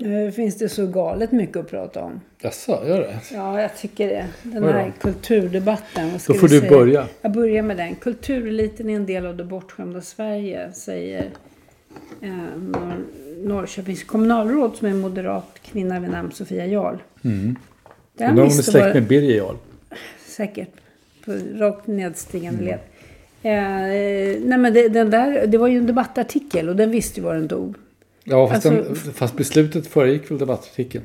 Nu finns det så galet mycket att prata om. Jaså, gör det? Ja, jag tycker det. Den här kulturdebatten. vad ska Då får du säga? börja. Jag börjar med den. Kultureliten är en del av det bortskämda Sverige, säger eh, Norr, Norrköpings kommunalråd som är en moderat kvinna vid namn Sofia Jarl. Mm. Undrar om hon är släkt med Birger Jarl? Säkert. På rakt nedstigande Mm. led. Eh, nej men det, den där, det var ju en debattartikel och den visste ju vad den tog. Ja, fast, Alltså- den, fast beslutet föregick väl debattartikeln?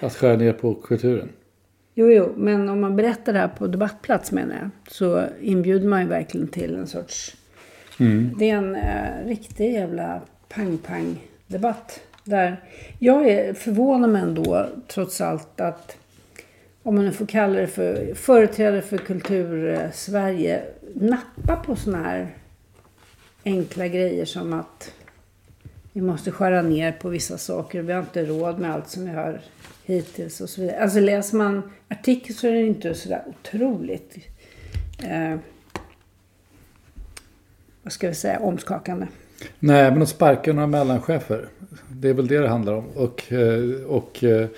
Att skära ner på kulturen. Jo, jo, men om man berättar det här på debattplats menar jag, så inbjuder man ju verkligen till en sorts... Det är en eh, riktig jävla pang-pang-debatt. Där jag är förvånad mig ändå, trots allt, att om man nu får kalla det för företrädare för kultur-Sverige, nappa på såna här enkla grejer som att vi måste skära ner på vissa saker vi har inte råd med allt som vi har hittills och så vidare. Alltså läser man artikeln så är det inte sådär otroligt eh, vad ska vi säga, omskakande. Nej, men att sparka några mellanchefer. Det är väl det det handlar om. Och, eh, och eh,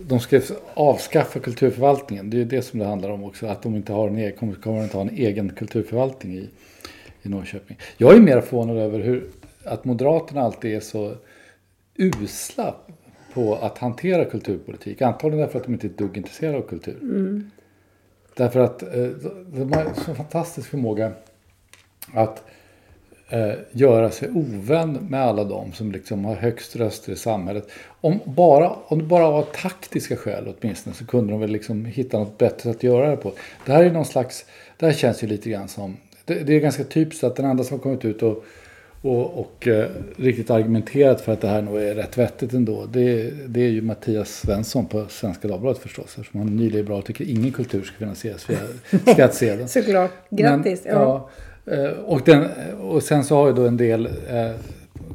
de ska avskaffa kulturförvaltningen. Det är ju det som det handlar om också. Att de inte har en egen, kommer, kommer inte ha en egen kulturförvaltning i, i Norrköping. Jag är mer förvånad över hur att Moderaterna alltid är så usla på att hantera kulturpolitik. Antagligen därför att de inte är ett dugg intresserade av kultur. Därför att eh, de har så fantastisk förmåga att eh, göra sig ovän med alla de som liksom har högst röster i samhället. Om, bara, om det bara var taktiska skäl åtminstone så kunde de väl liksom hitta något bättre att göra det på. Det här är någon slags, det här känns ju lite grann som, det, det är ganska typiskt att den enda som har kommit ut och, och, och eh, riktigt argumenterat för att det här nog är rätt vettigt ändå. Det, det är ju Mattias Svensson på Svenska Dagbladet förstås. Eftersom han är nyliberal och tycker ingen kultur ska finansieras via skattsedeln. Såklart. Grattis. Men, ja. ja, eh, och, den, och sen så har ju då en del eh,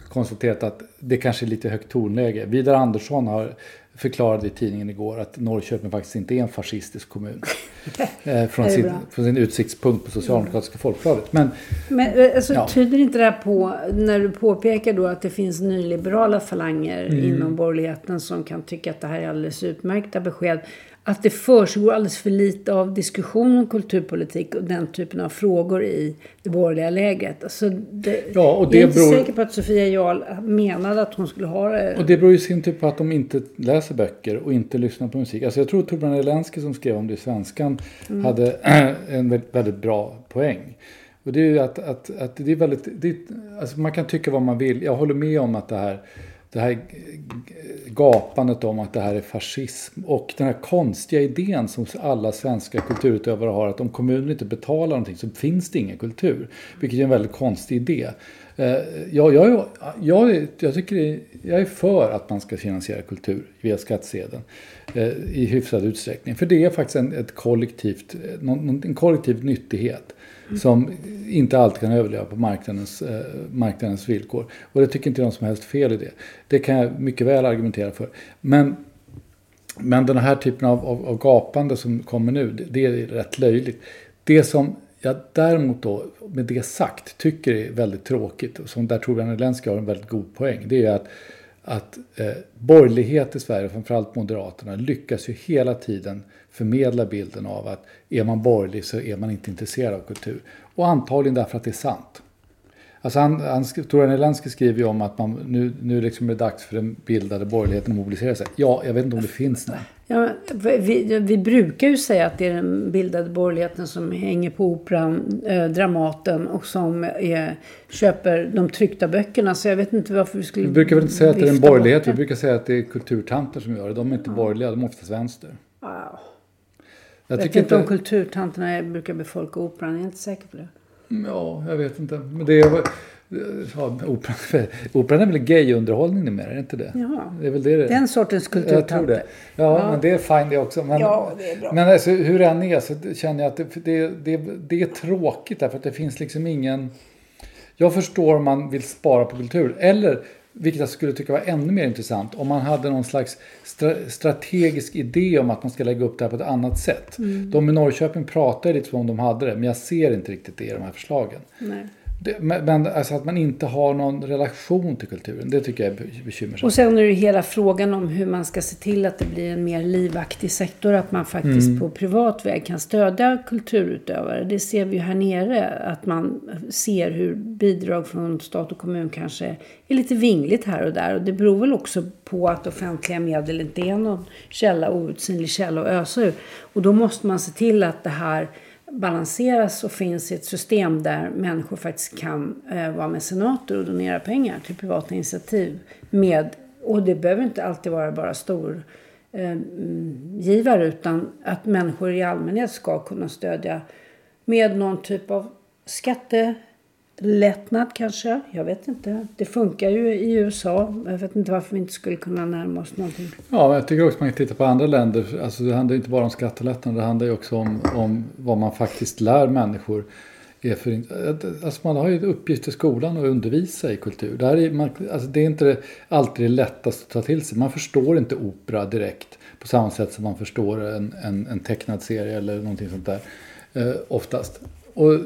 konstaterat att det kanske är lite högt tonläge. Vidar Andersson har förklarade i tidningen igår att Norrköping faktiskt inte är en fascistisk kommun. eh, från, sin, från sin utsiktspunkt på Socialdemokratiska Folkbladet. Men Men eh, alltså, Ja. tyder inte det här på, när du påpekar då att det finns nyliberala falanger Mm. inom borgerligheten som kan tycka att det här är alldeles utmärkta besked, att det försiggår alldeles för lite av diskussion om kulturpolitik och den typen av frågor i det borgerliga läget. Alltså, det, Ja, och jag är det inte beror- säker på att Sofia Jarl menade att hon skulle ha det. Och det beror ju i sin tur på att de inte läser böcker och inte lyssnar på musik. Alltså jag tror Torbjörn Elensky som skrev om det i Svenskan hade en väldigt, bra poäng. Och det är att, att, att det är väldigt, det är, alltså man kan tycka vad man vill. Jag håller med om att det här, det här gapandet om att det här är fascism och den här konstiga idén som alla svenska kulturutövare har att om kommunen inte betalar någonting så finns det ingen kultur. Vilket är en väldigt konstig idé. Eh, jag, jag, jag, jag, tycker jag är för att man ska finansiera kultur via skattsedeln eh, i hyfsad utsträckning. För det är faktiskt en, ett kollektivt, eh, en kollektiv nyttighet som inte alltid kan överleva på marknadens, eh, marknadens villkor. Och det tycker inte jag någon som helst fel i det. Det kan jag mycket väl argumentera för. Men, men den här typen av, av, av gapande som kommer nu, det, det är rätt löjligt. Det som jag däremot då, med det sagt, tycker är väldigt tråkigt, och som där Torbjörn Elensky har en väldigt god poäng, det är att, att eh, borgerlighet i Sverige, framförallt Moderaterna, lyckas ju hela tiden förmedla bilden av att är man borgerlig så är man inte intresserad av kultur. Och antagligen därför att det är sant. Alltså han, han, Torbjörn Elensky skriver ju om att man, nu, nu liksom är det dags för den bildade borgerligheten att mobilisera sig. Ja, jag vet inte om det finns någon. Ja, vi, vi brukar ju säga att det är den bildade borgerligheten som hänger på Operan, eh, Dramaten och som är, köper de tryckta böckerna. Så jag vet inte varför vi skulle Vi brukar väl inte säga att det är en borgerlighet. Vi brukar säga att det är kulturtanter som gör det. De är inte ja. borgerliga, de är oftast vänster. Wow. Jag, vet inte om kulturtanterna brukar befolka Operan. Jag är inte säker på det. Ja, jag vet inte. Men det är, ja, operan, operan är väl gayunderhållning numera, är det inte det? Ja, det är väl det det den sortens kulturtanter. Jag tror det. Ja, ja, men det är fint det också. Men, ja, det är bra. men alltså, hur det än är så känner jag att det, det, det, det är tråkigt därför att det finns liksom ingen... Jag förstår om man vill spara på kultur. Eller vilket jag skulle tycka var ännu mer intressant, om man hade någon slags stra strategisk idé om att man ska lägga upp det här på ett annat sätt. Mm. De i Norrköping pratar lite som om de hade det, men jag ser inte riktigt det i de här förslagen. Nej. Det, men alltså att man inte har någon relation till kulturen, det tycker jag är bekymmersamt. Och sen är det hela frågan om hur man ska se till att det blir en mer livaktig sektor. Att man faktiskt mm. på privat väg kan stödja kulturutövare. Det ser vi ju här nere. Att man ser hur bidrag från stat och kommun kanske är lite vingligt här och där. Och det beror väl också på att offentliga medel inte är någon källa, outsinlig källa att ösa ur. Och då måste man se till att det här balanseras och finns i ett system där människor faktiskt kan eh, vara mecenater och donera pengar till privata initiativ. Med, och det behöver inte alltid vara bara stor eh, givare utan att människor i allmänhet ska kunna stödja med någon typ av skatte lättnad kanske. Jag vet inte. Det funkar ju i USA. Jag vet inte varför vi inte skulle kunna närma oss någonting. Ja, jag tycker också man kan titta på andra länder. Alltså det handlar inte bara om skattelättnader. Det handlar ju också om, om vad man faktiskt lär människor. Är för, alltså man har ju ett uppgift i skolan att undervisa i kultur. Det, är, man, alltså det är inte alltid det lättaste att ta till sig. Man förstår inte opera direkt på samma sätt som man förstår en, en, en tecknad serie eller någonting sånt där. Eh, oftast. Och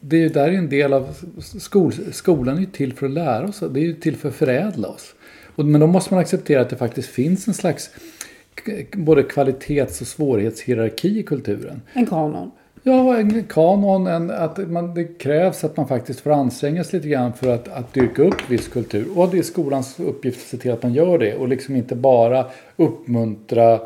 det är där en del av skol, skolan är ju till för att lära oss. Det är ju till för att förädla oss. Och, men då måste man acceptera att det faktiskt finns en slags både kvalitets och svårighetshierarki i kulturen. En kanon. Ja, en kanon. En, att man, det krävs att man faktiskt får anstränga sig lite grann för att, att dyrka upp viss kultur. Och det är skolans uppgift att se till att man gör det. Och liksom inte bara uppmuntra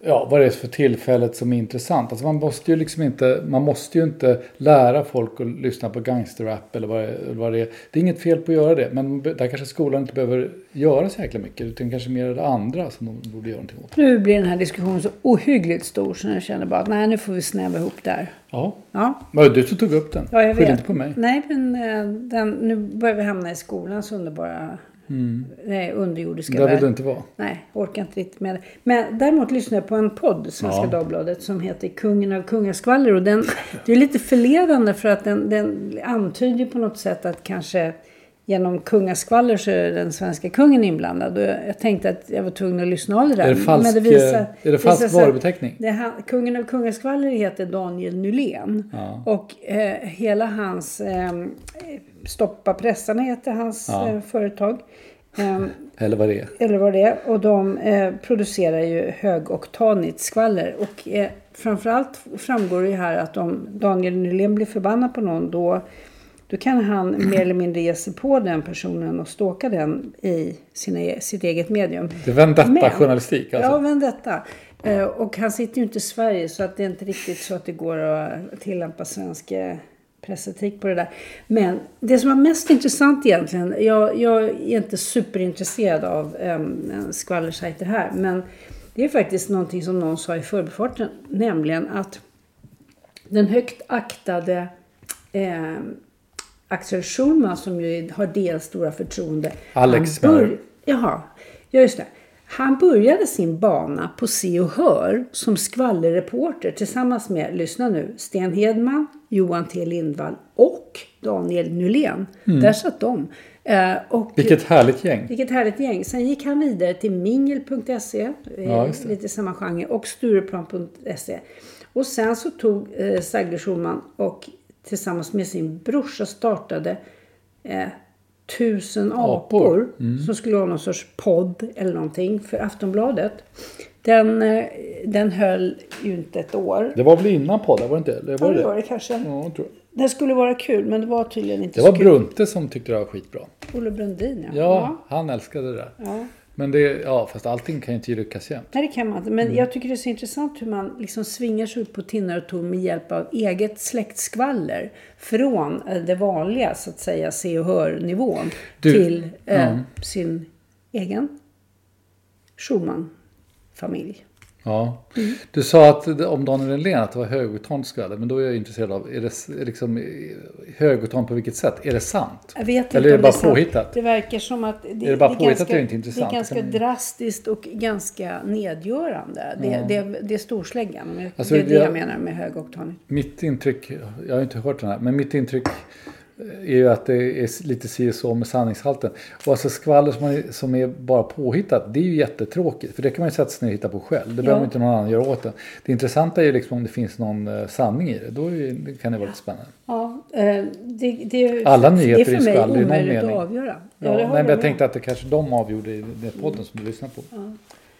ja, vad det är för tillfället som är intressant. Alltså man, måste ju liksom inte, man måste ju inte lära folk att lyssna på gangsterrap eller vad, det, vad det är. Det är inget fel på att göra det, men där kanske skolan inte behöver göra så jäkla mycket. Utan kanske mer det andra som de borde göra någonting åt. Nu blir den här diskussionen så ohyggligt stor så jag känner bara att nej, nu får vi snäva ihop där. Ja. ja. Var det du som tog upp den? Ja, jag Skyll inte på mig. Nej, men eh, den, nu börjar vi hamna i skolans underbara Mm. Nej, underjordiska Där vill du inte vara. Nej, orkar inte riktigt med det. Men däremot lyssnar jag på en podd, Svenska ja. Dagbladet, som heter Kungen av kungaskvaller. Och den, det är lite förledande för att den, den antyder på något sätt att kanske genom kungaskvaller så är den svenska kungen inblandad. Och jag tänkte att jag var tvungen att lyssna av det där. Är det falsk, det visar, är det falsk varubeteckning? Det, kungen av kungaskvaller heter Daniel Nylén. Ja. Och eh, hela hans eh, Stoppa pressarna heter hans ja. eh, företag. Um, eller vad det är. Eller vad det är. Och de eh, producerar ju högoktanigt skvaller. Och eh, framförallt framgår det ju här att om Daniel Nylén blir förbannad på någon då, då kan han mer eller mindre ge sig på den personen och ståka den i sina, e-, sitt eget medium. Det är vendetta-journalistik alltså? Ja, vendetta. Eh, och han sitter ju inte i Sverige så att det är inte riktigt så att det går att tillämpa svenska pressetik på det där. Men det som var mest intressant egentligen, jag, jag är inte superintresserad av um, skvallersajter här, men det är faktiskt någonting som någon sa i förbifarten, nämligen att den högt aktade eh, Axel Schulman som ju har deras stora förtroende. Alex du? Jaha, ja just det. Han började sin bana på Se och Hör som skvallerreporter tillsammans med, lyssna nu, Sten Hedman, Johan T Lindvall och Daniel Nylén. Där satt de. Eh, och Mm. Vilket härligt gäng. vilket härligt gäng. Sen gick han vidare till mingel.se, eh, Ja, lite samma genre, och Stureplan.se. Och sen så tog eh, Sagde Schulman och tillsammans med sin brorsa startade eh, Tusen apor, Apor. Mm. som skulle vara någon sorts podd eller någonting för Aftonbladet. Den, eh, den höll ju inte ett år. Det var väl innan podden, var det inte? Eller Ja, var det det var det? det kanske. Ja, tror. jag. Det skulle vara kul, men det var tydligen inte Det så var kul. Brunte som tyckte det var skitbra. Olle Brundin, ja. Ja, han älskade det där. ja. Men det, ja, fast allting kan ju inte lyckas jämt. Nej, det kan man inte. Men jag tycker det är så intressant hur man liksom svingar sig ut på tinnar och torn med hjälp av eget släktskvaller. Från eh, det vanliga, så att säga, se och hör-nivån till eh, ja. sin egen Schulman-familj. Ja. Mm. Du sa att det- om Daniel Helén att det var högoktaniskt skvaller, men då är jag intresserad av, är det liksom eh, högotan på vilket sätt? Är det sant? Jag vet inte Eller är det bara sant. påhittat? Det verkar som att det, Är det bara är påhittat ganska, är det inte intressant. Det är ganska Det kan- drastiskt och ganska nedgörande. Det, det, det är storsläggan. Alltså, det är det jag- jag menar med högoktanigt. Mitt intryck, jag har inte hört den här, men mitt intryck är ju att det är lite si och så med sanningshalten. Och alltså skvaller som, man, som är bara påhittat, det är ju jättetråkigt. För det kan man ju sätta sig ner och hitta på själv. Det behöver inte någon annan göra åt det. Det intressanta är ju liksom om det finns någon eh, sanning i det. Då är, det kan det vara lite spännande. Ja, eh, det, det, Alla det nyheter är är för mig skvaller i någon omöjligt att mening. avgöra. Ja, det nej, men jag med tänkte att det kanske de avgjorde i den podden som du lyssnade på.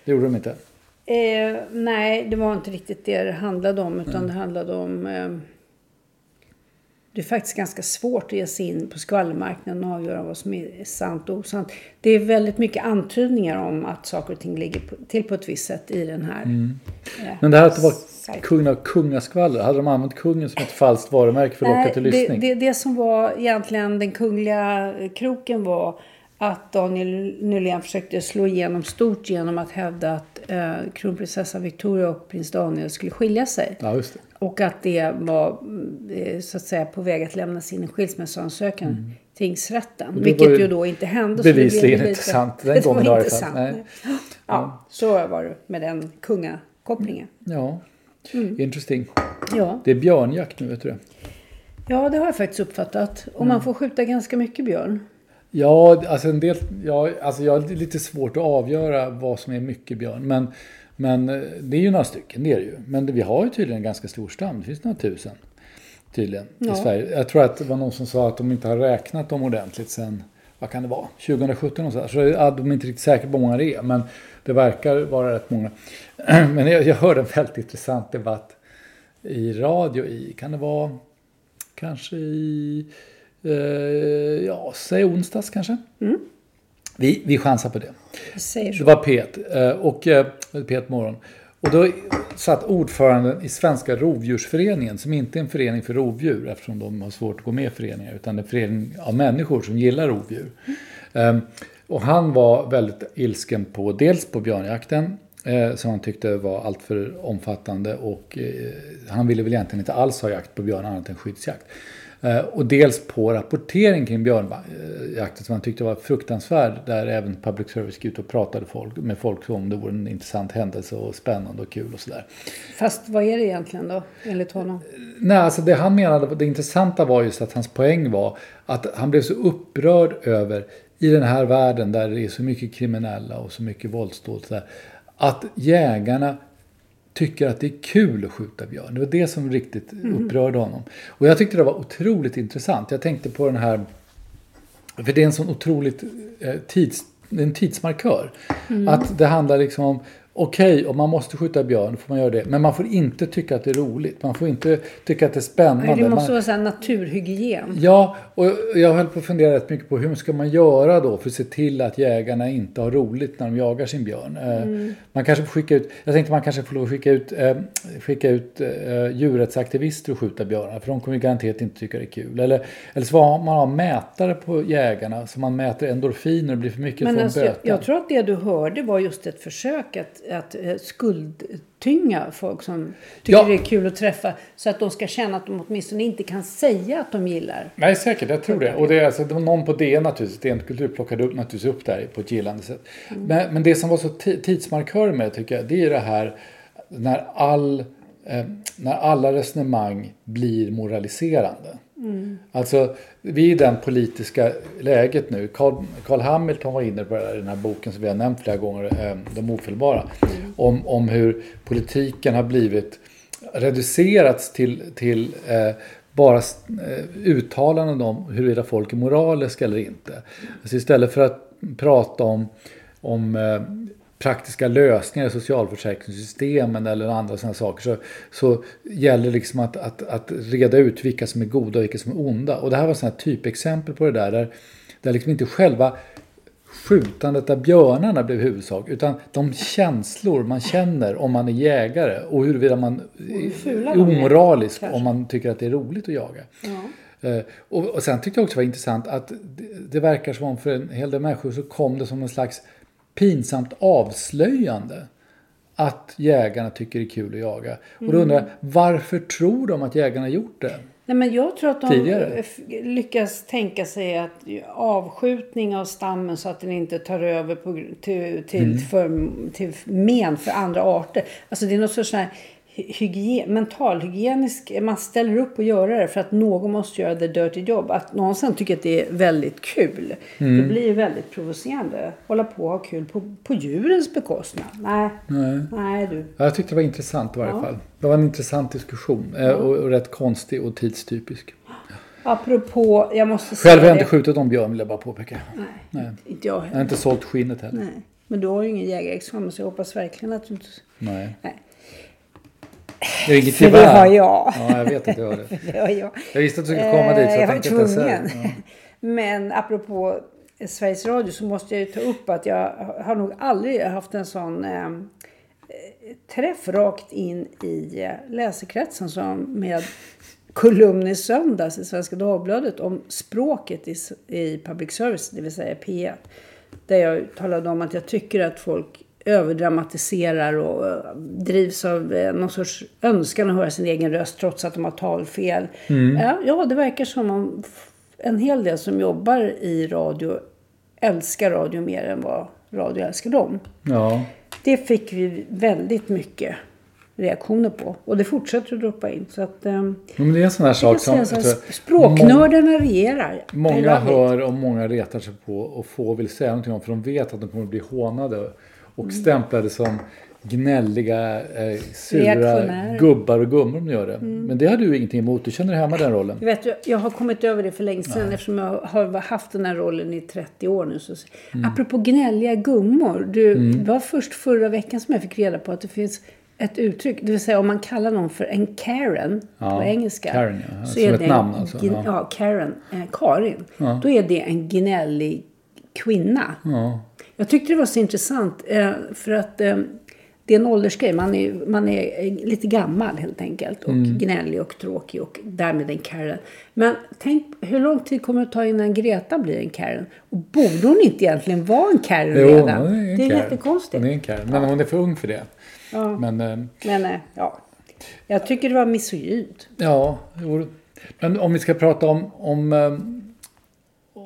Det gjorde de inte. Eh, nej, det var inte riktigt det det handlade om. Utan Mm. det handlade om... Eh, det är faktiskt ganska svårt att ge sig in på skvallermarknaden och avgöra vad som är sant och osant. Det är väldigt mycket antydningar om att saker och ting ligger till på ett visst sätt i den här. eh, Men det här att det var sajten. kung av kungaskvaller, hade de använt kungen som ett falskt varumärke för att locka till det, lyssning? det, det som var egentligen den kungliga kroken var att Daniel Nylén försökte slå igenom stort genom att hävda att eh, kronprinsessa Victoria och prins Daniel skulle skilja sig. Ja, just det. Och att det var mm, eh, så att säga på väg att lämna sin en skilsmässoansökan i tingsrätten. Mm. det Vilket var ju ju då inte hände. det bevisligen inte sant den det var gången i alla inte sant. Nej. Ja, så var det med den kungakopplingen. Ja, Mm. interesting. Ja. Det är björnjakt nu, vet du det? ja, det har jag faktiskt uppfattat. Och Mm. man får skjuta ganska mycket björn. Ja, alltså en del, ja, alltså jag har lite svårt att avgöra vad som är mycket björn. Men, men eh, det är ju några stycken, det är det ju. Men vi har ju tydligen en ganska stor stam. Det finns några tusen tydligen i Sverige. Jag tror att det var någon som sa att de inte har räknat dem ordentligt sen, vad kan det vara, 2017 och så. där. Så ja, de är inte riktigt säkra på hur många det är. Men det verkar vara rätt många. Men jag, jag hörde en väldigt intressant debatt i radio i, kan det vara kanske i, eh, ja, säg onsdags kanske. Vi, vi chansar på det. Det var P1 eh, och eh, P1 Morgon. Och då satt ordföranden i Svenska Rovdjursföreningen, som inte är en förening för rovdjur, eftersom de har svårt att gå med i föreningar, utan en förening av människor som gillar rovdjur. Eh, Och han var väldigt ilsken på, dels på björnjakten, eh, som han tyckte var alltför omfattande och han ville väl egentligen inte alls ha jakt på björn annat än skyddsjakt. Eh, Och dels på rapportering kring björnjakten som han tyckte var fruktansvärd. Där även public service gick ut och pratade folk, med folk om det vore en intressant händelse och spännande och kul och sådär. Fast vad är det egentligen då, enligt honom? Nej, alltså det han menade, det intressanta var just att hans poäng var att han blev så upprörd över i den här världen där det är så mycket kriminella och så mycket våldsdåd att jägarna tycker att det är kul att skjuta björn. Det var det som riktigt upprörde honom. Och jag tyckte det var otroligt intressant. Jag tänkte på den här, för det är en sån otroligt eh, tids, en tidsmarkör. Att det handlar liksom om, okej, om man måste skjuta björn får man göra det. Men man får inte tycka att det är roligt. Man får inte tycka att det är spännande. Det måste man, vara naturhygien. Ja, och jag höll på att fundera rätt mycket på hur ska man göra då för att se till att jägarna inte har roligt när de jagar sin björn. Eh, Man kanske får skicka ut, jag tänkte man kanske får lov att skicka ut, eh, skicka ut eh, djurrättsaktivister och skjuta björnar för de kommer garanterat inte tycka det är kul. Eller, eller så har man mätare på jägarna så man mäter endorfiner och det blir för mycket Men från alltså, jag, böter. jag tror att det du hörde var just ett försök att att eh, skuldtynga folk som tycker Ja. det är kul att träffa. Så att de ska känna att de åtminstone inte kan säga att de gillar. Nej, säkert. Jag tror det. Och det är alltså, det var någon på DN naturligtvis, DN Kultur plockade upp, naturligtvis upp det här på ett gillande sätt. Men, men det som var så ti- tidsmarkör med tycker jag, det är det här när, all, eh, när alla resonemang blir moraliserande. Alltså, vi är i den politiska läget nu. Carl, Carl Hamilton var inne på det i den här boken som vi har nämnt flera gånger, eh, De ofelbara. Om, om hur politiken har blivit reducerats till, till eh, bara eh, uttalanden om huruvida folk är moraliska eller inte. Alltså istället för att prata om, om eh, praktiska lösningar i socialförsäkringssystemen eller andra sådana saker så, så gäller liksom att, att, att reda ut vilka som är goda och vilka som är onda. Och det här var sådana typexempel på det där, där, där liksom inte själva skjutandet av björnarna blev huvudsak. Utan de känslor man känner om man är jägare och huruvida man är omoralisk om man tycker att det är roligt att jaga. Eh, Och, och sen tyckte jag också det var intressant att det, det verkar som om för en hel del människor så kom det som en slags pinsamt avslöjande att jägarna tycker det är kul att jaga. Och då undrar jag, varför tror de att jägarna gjort det? Nej, men jag tror att de Tidigare. f- lyckas tänka sig att avskjutning av stammen så att den inte tar över på, till, till, Mm. för, till men för andra arter. Alltså det är något sorts sån här hygien, mentalhygienisk, man ställer upp och gör det för att någon måste göra the dirty job. Att någon sen tycker att det är väldigt kul. Mm. Det blir ju väldigt provocerande. Hålla på och ha kul på, på djurens bekostnad. Nej, Nej. nej du. Ja, Jag tyckte det var intressant i varje Ja. fall. Det var en intressant diskussion eh, och, och rätt konstig och tidstypisk. Apropå, jag måste Själv har säga jag inte skjutit om björn vill jag bara påpeka. Nej, inte jag Jag har heller. inte sålt skinnet heller. Nej. Men du har ju ingen jägarexamen så jag hoppas verkligen att du inte... Nej. Nej. Det är inget För det har jag. Ja, jag vet att du har det. Det har jag. Jag visste att du skulle komma dit så Eh, jag var tänkte tvungen. säga. Ja. Men apropå Sveriges Radio så måste jag ju ta upp att jag har nog aldrig haft en sån eh, träff rakt in i eh, läsekretsen som med kolumn i söndags i Svenska Dagbladet om språket i, i public service, det vill säga P1. Där jag talade om att jag tycker att folk överdramatiserar och eh, drivs av eh, någon sorts önskan att höra sin egen röst trots att de har talfel. Ja, ja, det verkar som om en hel del som jobbar i radio älskar radio mer än vad radio älskar dem. Ja. Det fick vi väldigt mycket reaktioner på. Och det fortsätter att droppa in. Så att, ehm, Men det är en sån här sak som... jag tror- språknördarna regerar. I Många hör och många retar sig på och få vill säga någonting om för de vet att de kommer att bli hånade och Mm. stämplade som gnälliga, eh, sura. Mm. gubbar och gummor om de gör det. Men det har du ingenting emot, du känner dig hemma i den rollen. Jag, vet, jag- har kommit över det för länge sedan eftersom jag har haft den här rollen i 30 år nu. Så, Mm. Apropå gnälliga gummor. Du, Det var först förra veckan som jag fick reda på att det finns ett uttryck. Det vill säga om man kallar någon för en Karen Ja, på engelska. Karen, ja. så Som är ett det namn alltså, ja. ja. Karen. Eh, Karin. Då är det en gnällig kvinna. Ja. Jag tyckte det var så intressant eh, för att eh, det är en åldersgrej. Man är, man är lite gammal helt enkelt. Och Mm. gnällig och tråkig och därmed en Karen. Men tänk hur lång tid kommer det ta innan Greta blir en Karen? Och borde hon inte egentligen vara en Karen Jo, redan? hon är en det är Karen. jättekonstigt. Hon är en Karen, men hon är för ung för det. Ja. Men eh, Men ja, jag tycker det var misogynt. ja, men om vi ska prata om, om,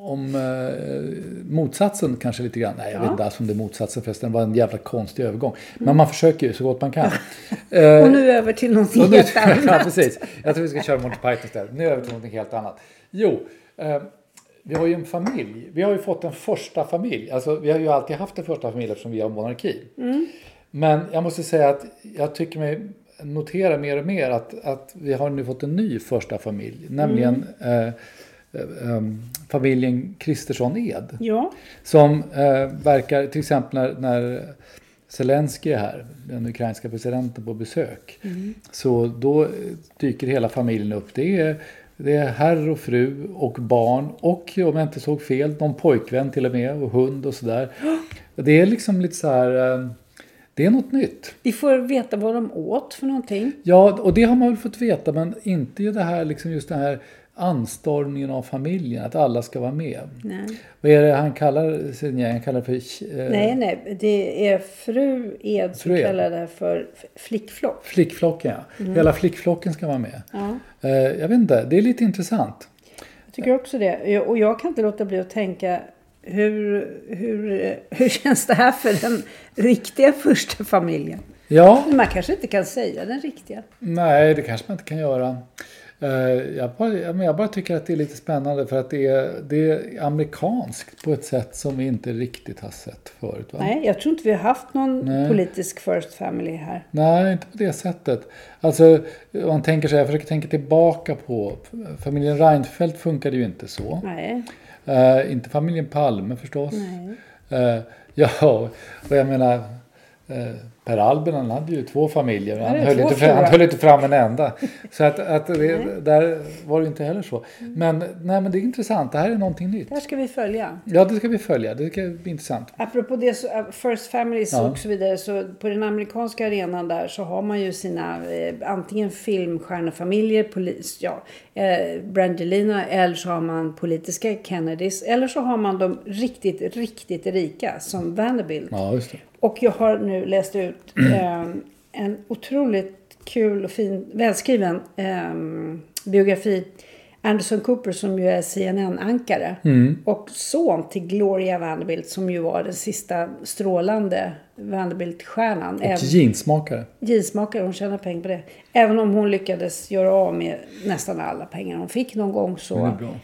om eh, motsatsen kanske lite grann. Nej, jag vet inte alls om det är motsatsen förresten. Det var en jävla konstig övergång. Men man försöker ju så gott man kan. Eh, Och nu över till någonting nu- helt annat. ja, precis. Jag tror vi ska köra Monty Python istället. Nu över till någonting helt annat. Jo, eh, vi har ju en familj. Vi har ju fått en första familj. Alltså, vi har ju alltid haft en första familj eftersom vi har monarki. Men jag måste säga att jag tycker mig notera mer och mer att, att vi har nu fått en ny första familj. Nämligen eh, eh, familjen Kristersson Ed. Ja, Som eh, verkar, till exempel när, när Zelensky är här, den ukrainska presidenten på besök. Så då eh, dyker hela familjen upp. Det är, det är herr och fru och barn och om jag inte såg fel, någon pojkvän till och med och hund och sådär. Det är liksom lite så här, eh, det är något nytt. vi får veta vad de åt för någonting. Ja, och det har man väl fått veta, men inte ju det här, liksom just det här anstormningen av familjen, att alla ska vara med. Nej. Vad är det han kallar sig? Han kallar för... eh, Nej, nej. Det är fru Ed som Fru Ed. kallar det för flickflock. Flickflocken, ja. Hela flickflocken ska vara med. Ja. Eh, jag vet inte, det är lite intressant. Jag tycker också det. Och jag kan inte låta bli att tänka hur, hur, hur känns det här för den riktiga första familjen? Ja, Man kanske inte kan säga den riktiga. nej det kanske man inte kan göra. Eh, jag, bara, jag bara tycker att det är lite spännande för att det är, det är amerikanskt på ett sätt som vi inte riktigt har sett förut. Va? Nej, jag tror inte vi har haft någon Nej. politisk first family här. Nej, inte på det sättet. Alltså, man tänker sig, jag försöker tänka tillbaka på, familjen Reinfeldt funkade ju inte så. Nej. Eh, inte familjen Palme förstås. Nej. Eh, ja, och jag menar, eh, Per Albin han hade ju två familjer. men Han höll, inte, fram- han höll inte fram en enda. Så att, att det, där var det inte heller så. Men, nej, men det är intressant, det här är någonting nytt. Det här ska vi följa. Ja, det ska vi följa, det ska bli intressant. Apropå det, så, uh, First Families Ja. och så vidare, så på den amerikanska arenan där så har man ju sina eh, antingen filmstjärnefamiljer, polis, ja, eh, Brangelina, eller så har man politiska Kennedys, eller så har man de riktigt, riktigt rika som Vanderbilt. Ja, just det. Och jag har nu läst ut eh, en otroligt kul och fin, välskriven eh, biografi. Anderson Cooper som ju är CNN-ankare. Och son till Gloria Vanderbilt som ju var den sista strålande Vanderbilt-stjärnan. Och Även- jeansmakare. Jeansmakare, hon tjänar pengar på det. Även om hon lyckades göra av med nästan alla pengar hon fick någon gång så. Det är bra.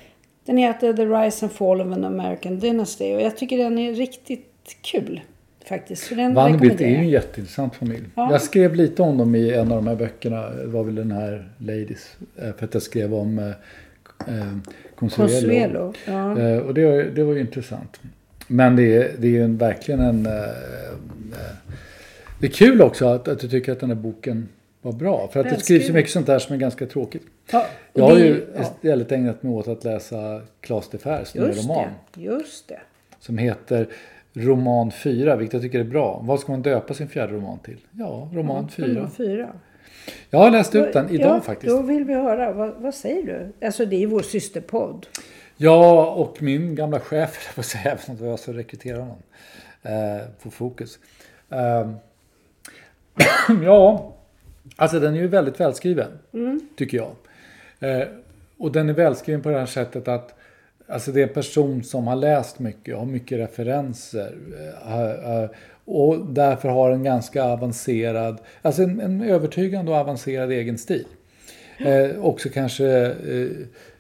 Den heter The Rise and Fall of an American Dynasty och jag tycker den är riktigt kul. Faktiskt. Vanderbilt är ju en jätteintressant familj. Ja. Jag skrev lite om dem i en av de här böckerna. Det var väl den här Ladies. eh, För att jag skrev om eh, eh, Consuelo. Consuelo. Ja. Eh, och det, var- det var ju intressant. Men det är, det är ju en, verkligen en... Eh, eh, det är kul också att, att du tycker att den här boken var bra. För att det skrivs ju mycket sånt där som är ganska tråkigt. Ja, Jag har ju ja, istället ägnat mig åt att läsa Claes de Fers nya roman. det. Just det. Som heter Roman 4, vilket jag tycker är bra. Vad ska man döpa sin fjärde roman till? Ja, Roman 4. Nummer fyra. Jag har läst ut den idag ja, faktiskt. Då vill vi höra. Vad, vad säger du? Alltså det är ju vår systerpodd. Ja, och min gamla chef, jag säga, jag vet inte vad jag ska rekrytera honom. Eh, på Fokus. Eh, ja, alltså den är ju väldigt välskriven. Tycker jag. Eh, och den är välskriven på det här sättet att Alltså det är en person som har läst mycket, har mycket referenser. eh, och därför har en ganska avancerad, alltså en, en övertygande och avancerad egen stil. Eh, också kanske eh,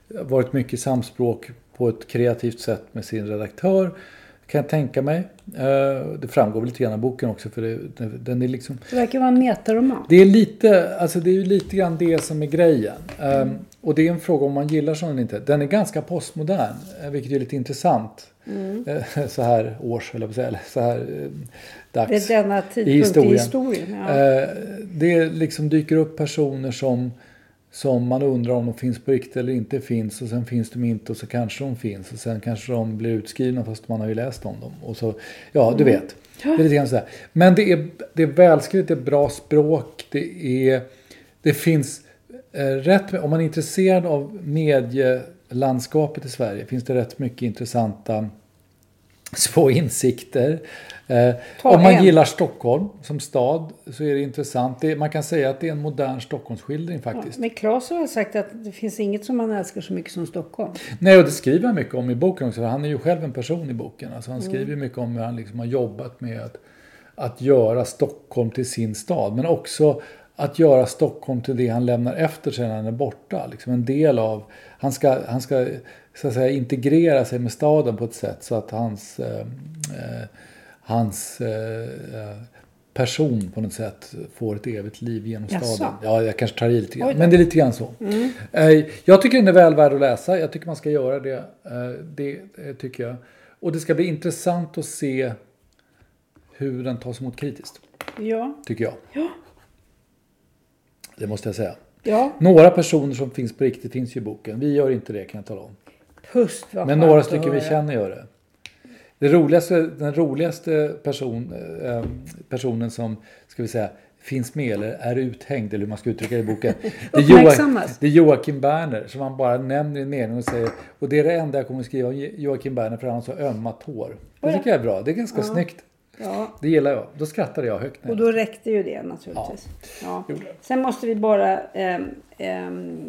varit mycket samspråk på ett kreativt sätt med sin redaktör. Kan jag tänka mig. Eh, det framgår väl lite grann av boken också för det, den- är liksom Det verkar vara en metaroman. det är lite, alltså det är lite grann det som är grejen. Ehm, och det är en fråga om man gillar sån eller inte. Den är ganska postmodern, eh, vilket är lite intressant. Eh, Så här års, eller säga, så här eh, dags. Det är denna tidpunkt i historien. historien. ja. Det liksom dyker upp personer som, som man undrar om de finns på riktigt eller inte finns. Och sen finns de inte och så kanske de finns. Och sen kanske de blir utskrivna fast man har ju läst om dem. Och så, ja, du vet. Det är lite grann sådär. Men det är, det är välskrivet, det är bra språk. Det, är, det finns rätt, om man är intresserad av medielandskapet i Sverige finns det rätt mycket intressanta små insikter. Eh, om man en. gillar Stockholm som stad så är det intressant. Det, man kan säga att det är en modern Stockholmsskildring faktiskt. Men Claes har sagt att det finns inget som han älskar så mycket som Stockholm. Nej, och det skriver han mycket om i boken också. Han är ju själv en person i boken. Alltså han Mm. skriver mycket om hur han liksom har jobbat med att, att göra Stockholm till sin stad. Men också att göra Stockholm till det han lämnar efter sig när han är borta. Liksom en del av... Han ska, han ska så att säga, integrera sig med staden på ett sätt så att hans, eh, eh, hans eh, person på något sätt får ett evigt liv genom Jaså? staden. Ja, jag kanske tar i lite grann. Men det är lite grann så. Eh, Jag tycker den är väl värd att läsa. Jag tycker man ska göra det. Eh, Det eh, tycker jag. Och det ska bli intressant att se hur den tas emot kritiskt. Ja. Tycker jag. Ja. Det måste jag säga. Ja. Några personer som finns på riktigt finns ju i boken. Vi gör inte det kan jag tala om. Pust vad Men några stycken vi känner gör det. det roligaste, den roligaste person, eh, personen som ska vi säga, finns med eller är uthängd eller hur man ska uttrycka det i boken. Det är, Uppmärksammas. det är Joakim Berner som han bara nämner i en mening och säger och det är det enda jag kommer att skriva om Joakim Berner för han har så ömma tår. Det tycker jag är bra. Det är ganska snyggt. Ja. Det gillar jag. Då skrattade jag högt. Och då räckte ju det naturligtvis. Ja. Sen måste vi bara ehm, ehm,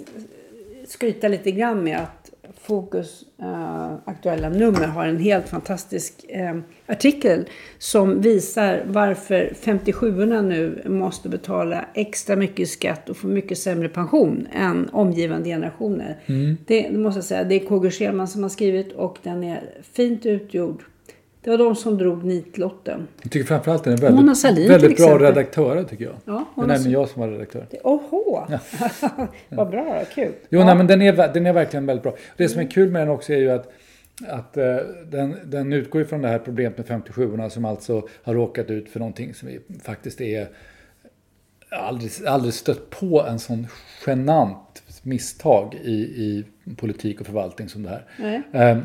skryta lite grann med att Fokus eh, aktuella nummer har en helt fantastisk eh, artikel som visar varför 57orna nu måste betala extra mycket skatt och få mycket sämre pension än omgivande generationer. Det, det måste jag säga, det är KG Schelman som har skrivit och den är fint utgjord. Det var de som drog nitlotten. Jag tycker framförallt den är Mona väldigt, Sahlin till väldigt bra redaktörer tycker jag. Ja, det är Mona Sahlin. jag som var redaktör. Oho! Vad bra, kul. Jo, ja. nej, men den är, den är verkligen väldigt bra. Det som är kul med den också är ju att, att eh, den, den utgår ifrån det här problemet med 57orna som alltså har råkat ut för någonting som vi faktiskt är aldrig, aldrig stött på en sån genant misstag i, i politik och förvaltning som det här. Nej. Eh,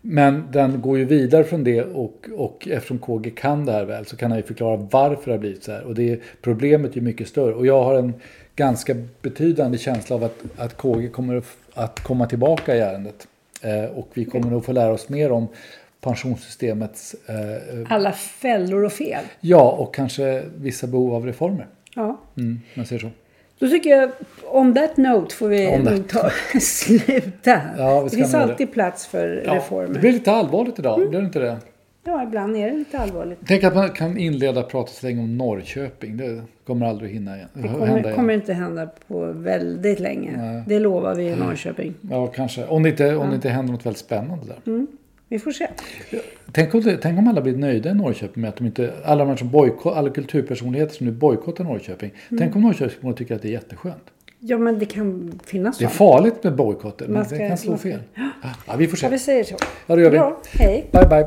Men den går ju vidare från det och, och eftersom KG kan det här väl så kan han ju förklara varför det har blivit så här. Och det är, problemet är ju mycket större. Och jag har en ganska betydande känsla av att, att KG kommer att- komma tillbaka i ärendet. Eh, och vi kommer nog få lära oss mer om pensionssystemets, eh, Alla fällor och fel. ja och kanske vissa behov av reformer. Ja. Mm, man säger så. Då tycker jag, on that note får vi nog ta, sluta. Ja, det finns med det. alltid plats för Ja, reformer. det blir lite allvarligt idag, blir det inte det? Ja, ibland är det lite allvarligt. Tänk att man kan inleda prata så länge om Norrköping. Det kommer aldrig att hinna igen. Det hända kommer, igen. kommer inte hända på väldigt länge. Det lovar vi i Norrköping. Ja, kanske. Om det inte, om det inte händer något väldigt spännande där. Vi får se. Tänk, om det, tänk om alla blir nöjda i Norrköping med att de inte, alla, de som bojkott, alla kulturpersonligheter som nu bojkottar Norrköping. Tänk om Norrköping tycker att det är jätteskönt. Ja, men det kan finnas Det är farligt med bojkotter, men det kan slå fel. Ja, vi får se. Ja, vi säger så. Ja, det gör vi. Bra, hej. Bye, bye.